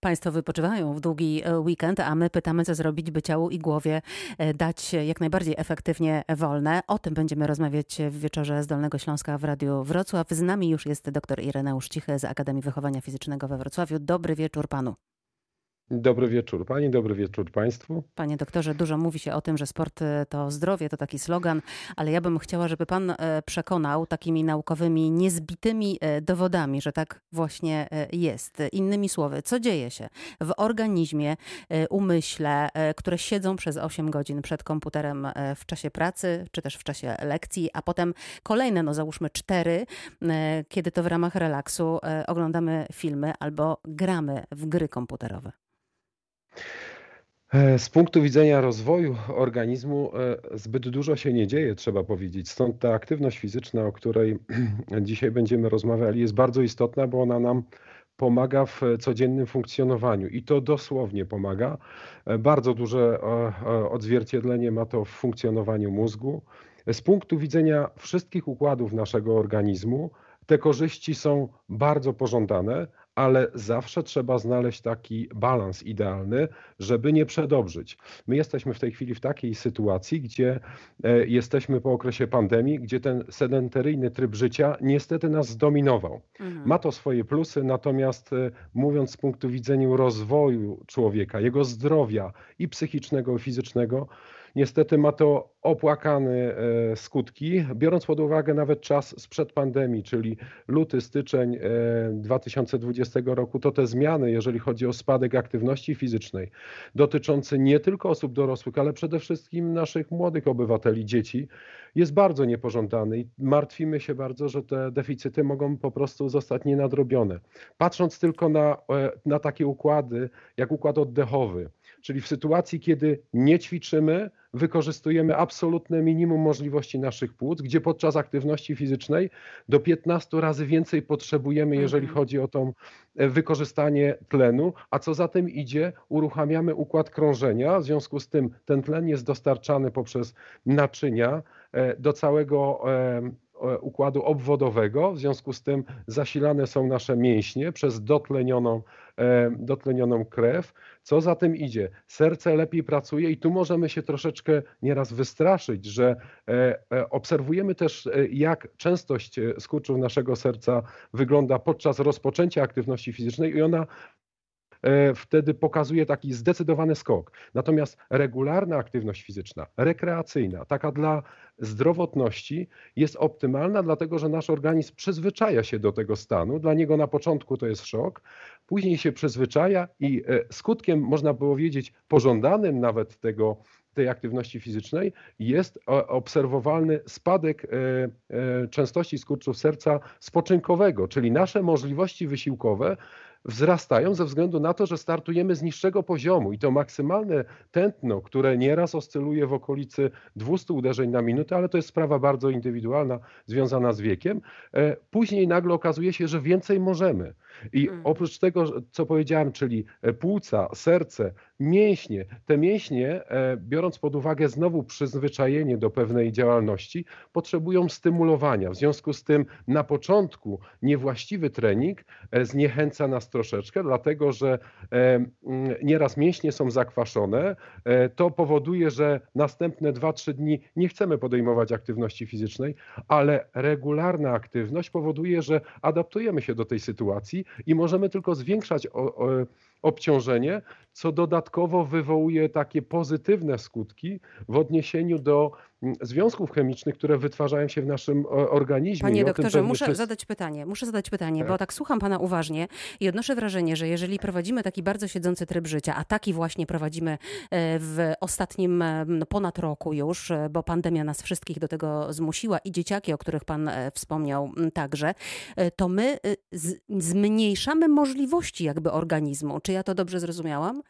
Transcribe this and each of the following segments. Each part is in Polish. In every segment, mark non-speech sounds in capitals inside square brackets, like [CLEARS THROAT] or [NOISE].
Państwo wypoczywają w długi e, weekend, a my pytamy, co zrobić, by ciału i głowie e, dać jak najbardziej efektywnie wolne. O tym będziemy rozmawiać w wieczorze z Dolnego Śląska w Radiu Wrocław. Z nami już jest dr Ireneusz Cichy z Akademii Wychowania Fizycznego we Wrocławiu. Dobry wieczór panu. Dobry wieczór Pani, dobry wieczór Państwu. Panie doktorze, dużo mówi się o tym, że sport e, to zdrowie, to taki slogan, ale ja bym chciała, żeby Pan e, przekonał takimi naukowymi, niezbitymi e, dowodami, że tak właśnie jest. Innymi słowy, co dzieje się w organizmie, umyśle, które siedzą przez 8 godzin przed komputerem w czasie pracy, czy też w czasie lekcji, a potem kolejne, no załóżmy cztery, kiedy to w ramach relaksu oglądamy filmy albo gramy w gry komputerowe. E, z punktu widzenia rozwoju organizmu e, zbyt dużo się nie dzieje, trzeba powiedzieć. Stąd ta aktywność fizyczna, o której [CLEARS THROAT] dzisiaj będziemy rozmawiali, jest bardzo istotna, bo ona nam pomaga w codziennym funkcjonowaniu i to dosłownie pomaga. E, bardzo duże odzwierciedlenie ma to w funkcjonowaniu mózgu. Z punktu widzenia wszystkich układów naszego organizmu, te korzyści są bardzo pożądane, ale zawsze trzeba znaleźć taki balans idealny, żeby nie przedobrzyć. My jesteśmy w tej chwili w takiej sytuacji, gdzie e, jesteśmy po okresie pandemii, gdzie ten sedentaryjny tryb życia niestety nas zdominował. Mhm. Ma to swoje plusy, natomiast e, mówiąc z punktu widzenia rozwoju człowieka, jego zdrowia i psychicznego, i fizycznego, Niestety ma to opłakane e, skutki, biorąc pod uwagę nawet czas sprzed pandemii, czyli luty, styczeń 2020 e, roku, to te zmiany, jeżeli chodzi o spadek aktywności fizycznej, dotyczący nie tylko osób dorosłych, ale przede wszystkim naszych młodych obywateli, dzieci, jest bardzo niepożądany i martwimy się bardzo, że te deficyty mogą po prostu zostać nienadrobione. Patrząc tylko na, e, na takie układy, jak układ oddechowy, czyli w sytuacji, kiedy nie ćwiczymy, wykorzystujemy absolutne minimum możliwości naszych płuc, gdzie podczas aktywności fizycznej do 15 razy więcej potrzebujemy, jeżeli mhm. chodzi o to e, wykorzystanie tlenu, a co za tym idzie, uruchamiamy układ krążenia, w związku z tym ten tlen jest dostarczany poprzez naczynia e, do całego układu obwodowego, w związku z tym zasilane są nasze mięśnie przez dotlenioną, e, dotlenioną krew. Co za tym idzie? Serce lepiej pracuje i tu możemy się troszeczkę nieraz wystraszyć, że e, e, obserwujemy też, jak częstość skurczów naszego serca wygląda podczas rozpoczęcia aktywności fizycznej i ona E, wtedy pokazuje taki zdecydowany skok. Natomiast regularna aktywność fizyczna, rekreacyjna, taka dla zdrowotności jest optymalna, dlatego że nasz organizm przyzwyczaja się do tego stanu. Dla niego na początku to jest szok, później się przyzwyczaja i e, skutkiem, można powiedzieć, pożądanym nawet tego, tej aktywności fizycznej jest obserwowalny spadek e, częstości skurczów serca spoczynkowego, czyli nasze możliwości wysiłkowe wzrastają ze względu na to, że startujemy z niższego poziomu i to maksymalne tętno, które nieraz oscyluje w okolicy 200 uderzeń na minutę, ale to jest sprawa bardzo indywidualna, związana z wiekiem, e, później nagle okazuje się, że więcej możemy. I mm. oprócz tego, co powiedziałem, czyli e, płuca, serce, mięśnie, te mięśnie, e, biorąc pod uwagę znowu przyzwyczajenie do pewnej działalności, potrzebują stymulowania. W związku z tym na początku niewłaściwy trening zniechęca nas troszeczkę, dlatego że nieraz mięśnie są zakwaszone. To powoduje, że następne 2-3 dni nie chcemy podejmować aktywności fizycznej, ale regularna aktywność powoduje, że adaptujemy się do tej sytuacji i możemy tylko zwiększać obciążenie, co dodatkowo wywołuje takie pozytywne skutki w odniesieniu do związków chemicznych, które wytwarzają się w naszym organizmie. Panie doktorze, muszę przez... zadać pytanie, muszę zadać pytanie, tak. bo tak słucham pana uważnie i odnoszę wrażenie, że jeżeli prowadzimy taki bardzo siedzący tryb życia, a taki właśnie prowadzimy e, w ostatnim ponad roku już, e, bo pandemia nas wszystkich do tego zmusiła i dzieciaki, o których pan e, wspomniał także, to my zmniejszamy możliwości jakby organizmu. Czy ja to dobrze zrozumiałam?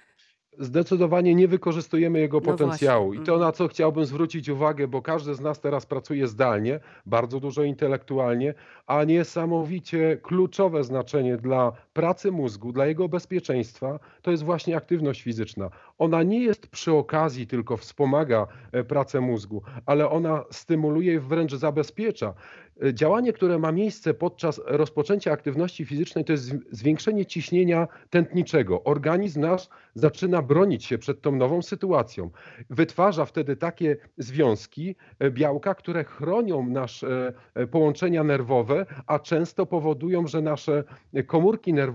Zdecydowanie nie wykorzystujemy jego no potencjału. I to, mhm. na co chciałbym zwrócić uwagę, bo każdy z nas teraz pracuje zdalnie, bardzo dużo intelektualnie, a niesamowicie kluczowe znaczenie dla pracy mózgu, dla jego bezpieczeństwa, to jest właśnie aktywność fizyczna. Ona nie jest przy okazji tylko wspomaga e, pracę mózgu, ale ona stymuluje wręcz zabezpiecza. e, działanie, które ma miejsce podczas rozpoczęcia aktywności fizycznej, to jest zwiększenie ciśnienia tętniczego. Organizm nasz zaczyna bronić się przed tą nową sytuacją. Wytwarza wtedy takie związki, e, białka, które chronią nasze połączenia nerwowe, a często powodują, że nasze komórki nerwowe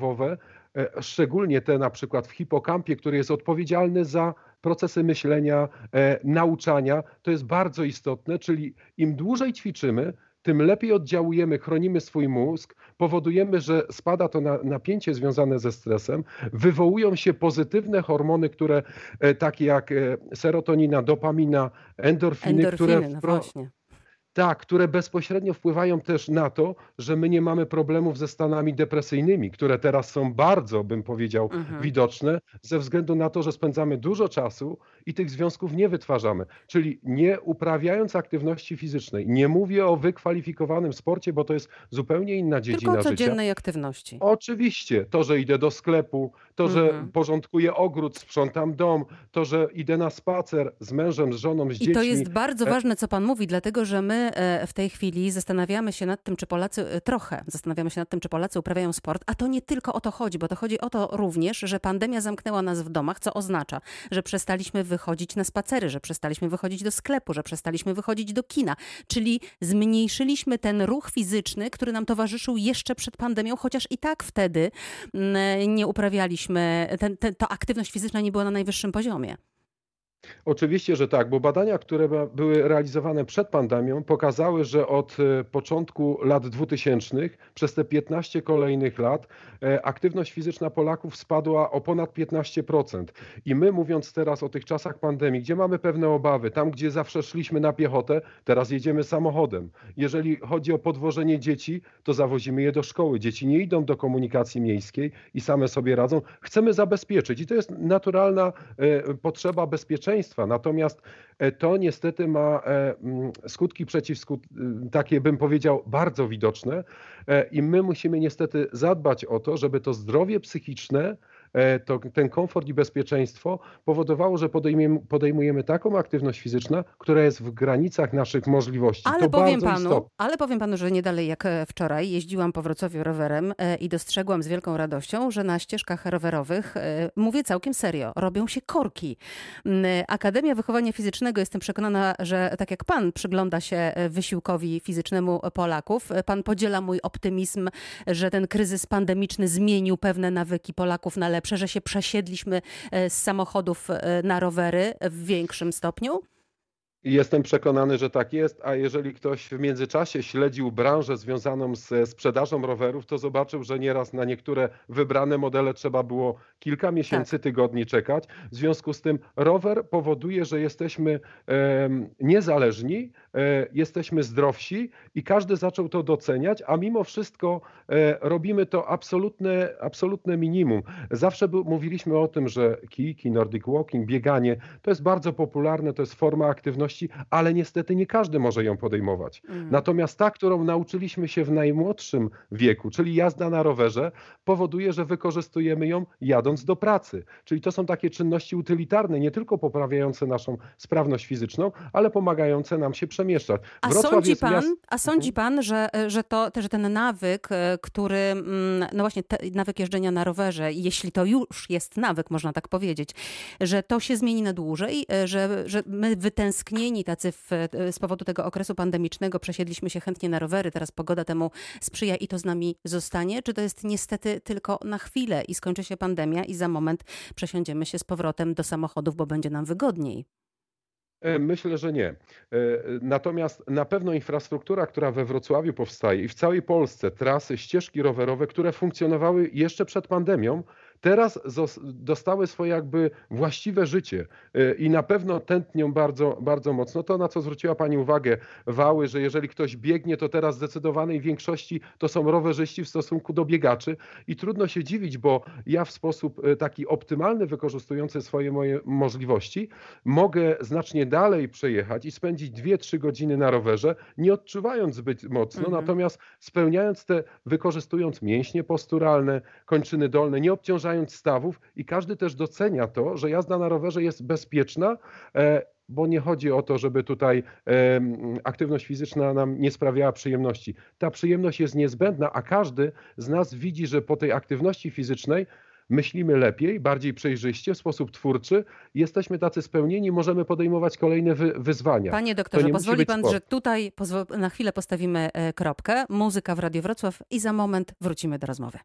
szczególnie te na przykład w hipokampie, który jest odpowiedzialny za procesy myślenia, e, nauczania. To jest bardzo istotne, czyli im dłużej ćwiczymy, tym lepiej oddziałujemy, chronimy swój mózg, powodujemy, że spada to na, napięcie związane ze stresem, wywołują się pozytywne hormony, które e, takie jak e, serotonina, dopamina, endorfiny, Endorfiny, które no właśnie. Tak, które bezpośrednio wpływają też na to, że my nie mamy problemów ze stanami depresyjnymi, które teraz są bardzo, bym powiedział, Mhm. widoczne, ze względu na to, że spędzamy dużo czasu i tych związków nie wytwarzamy. Czyli nie uprawiając aktywności fizycznej, nie mówię o wykwalifikowanym sporcie, bo to jest zupełnie inna Tylko dziedzina o życia. codziennej aktywności. Oczywiście, to, że idę do sklepu, to, że Mhm. porządkuję ogród, sprzątam dom, to, że idę na spacer z mężem, z żoną, z I dziećmi. to jest bardzo E, ważne, co pan mówi, dlatego że my e, w tej chwili zastanawiamy się nad tym, czy Polacy, e, trochę zastanawiamy się nad tym, czy Polacy uprawiają sport, a to nie tylko o to chodzi, bo to chodzi o to również, że pandemia zamknęła nas w domach, co oznacza, że przestaliśmy wychodzić na spacery, że przestaliśmy wychodzić do sklepu, że przestaliśmy wychodzić do kina, czyli zmniejszyliśmy ten ruch fizyczny, który nam towarzyszył jeszcze przed pandemią, chociaż i tak wtedy mm, nie uprawialiśmy, ten, ten, ta aktywność fizyczna nie była na najwyższym poziomie. Oczywiście, że tak, bo badania, które były realizowane przed pandemią, pokazały, że od e, początku lat 2000 przez te 15 kolejnych lat e, aktywność fizyczna Polaków spadła o ponad 15%. I my, mówiąc teraz o tych czasach pandemii, gdzie mamy pewne obawy, tam gdzie zawsze szliśmy na piechotę, teraz jedziemy samochodem. Jeżeli chodzi o podwożenie dzieci, to zawozimy je do szkoły. Dzieci nie idą do komunikacji miejskiej i same sobie radzą. Chcemy zabezpieczyć i to jest naturalna e, potrzeba bezpieczeństwa. Natomiast e, to niestety ma e, mm, skutki przeciwskut, y, takie bym powiedział, bardzo widoczne e, i my musimy niestety zadbać o to, żeby to zdrowie psychiczne to, ten komfort i bezpieczeństwo powodowało, że podejmiemy, podejmujemy taką aktywność fizyczną, która jest w granicach naszych możliwości. Ale to powiem, panu, istotne. ale powiem panu, że nie dalej jak e, wczoraj jeździłam po Wrocławiu rowerem e, i dostrzegłam z wielką radością, że na ścieżkach rowerowych, e, mówię całkiem serio, robią się korki. Mm, Akademia Wychowania Fizycznego, jestem przekonana, że tak jak pan przygląda się e, wysiłkowi fizycznemu Polaków, e, pan podziela mój optymizm, że ten kryzys pandemiczny zmienił pewne nawyki Polaków na lepsze, że się przesiedliśmy e, z samochodów e, na rowery w większym stopniu. Jestem przekonany, że tak jest, a jeżeli ktoś w międzyczasie śledził branżę związaną ze sprzedażą rowerów, to zobaczył, że nieraz na niektóre wybrane modele trzeba było kilka miesięcy, tygodni czekać. W związku z tym rower powoduje, że jesteśmy em, niezależni, e, jesteśmy zdrowsi i każdy zaczął to doceniać, a mimo wszystko e, robimy to absolutne, absolutne minimum. Zawsze był, mówiliśmy o tym, że kijki, nordic walking, bieganie to jest bardzo popularne, to jest forma aktywności, ale niestety nie każdy może ją podejmować. Mm. Natomiast ta, którą nauczyliśmy się w najmłodszym wieku, czyli jazda na rowerze, powoduje, że wykorzystujemy ją jadąc do pracy. Czyli to są takie czynności utylitarne, nie tylko poprawiające naszą sprawność fizyczną, ale pomagające nam się przemieszczać. A Wrocław sądzi pan, miast- a sądzi pan że, że, to, że ten nawyk, e, który, mm, no właśnie te, nawyk jeżdżenia na rowerze, jeśli to już jest nawyk, można tak powiedzieć, że to się zmieni na dłużej, e, że, że my wytęsknieni tacy w, e, z powodu tego okresu pandemicznego przesiedliśmy się chętnie na rowery, teraz pogoda temu sprzyja i to z nami zostanie? Czy to jest niestety tylko na chwilę i skończy się pandemia i za moment przesiądziemy się z powrotem do samochodów, bo będzie nam wygodniej? E, Myślę, że nie. E, Natomiast na pewno infrastruktura, która we Wrocławiu powstaje i w całej Polsce, trasy, ścieżki rowerowe, które funkcjonowały jeszcze przed pandemią, teraz dostały swoje jakby właściwe życie E, i na pewno tętnią bardzo, bardzo mocno. To, na co zwróciła Pani uwagę, wały, że jeżeli ktoś biegnie, to teraz w zdecydowanej większości to są rowerzyści w stosunku do biegaczy i trudno się dziwić, bo ja w sposób e, taki optymalny, wykorzystujący swoje moje możliwości, mogę znacznie dalej przejechać i spędzić 2-3 godziny na rowerze, nie odczuwając zbyt mocno, Mhm. natomiast spełniając te, wykorzystując mięśnie posturalne, kończyny dolne, nie obciążając stawów i każdy też docenia to, że jazda na rowerze jest bezpieczna e, bo nie chodzi o to, żeby tutaj e, aktywność fizyczna nam nie sprawiała przyjemności. Ta przyjemność jest niezbędna, a każdy z nas widzi, że po tej aktywności fizycznej myślimy lepiej, bardziej przejrzyście, w sposób twórczy, jesteśmy tacy spełnieni, możemy podejmować kolejne wy wyzwania. Panie doktorze, pozwoli pan, sport. że tutaj na chwilę postawimy e, kropkę. Muzyka w Radio Wrocław i za moment wrócimy do rozmowy.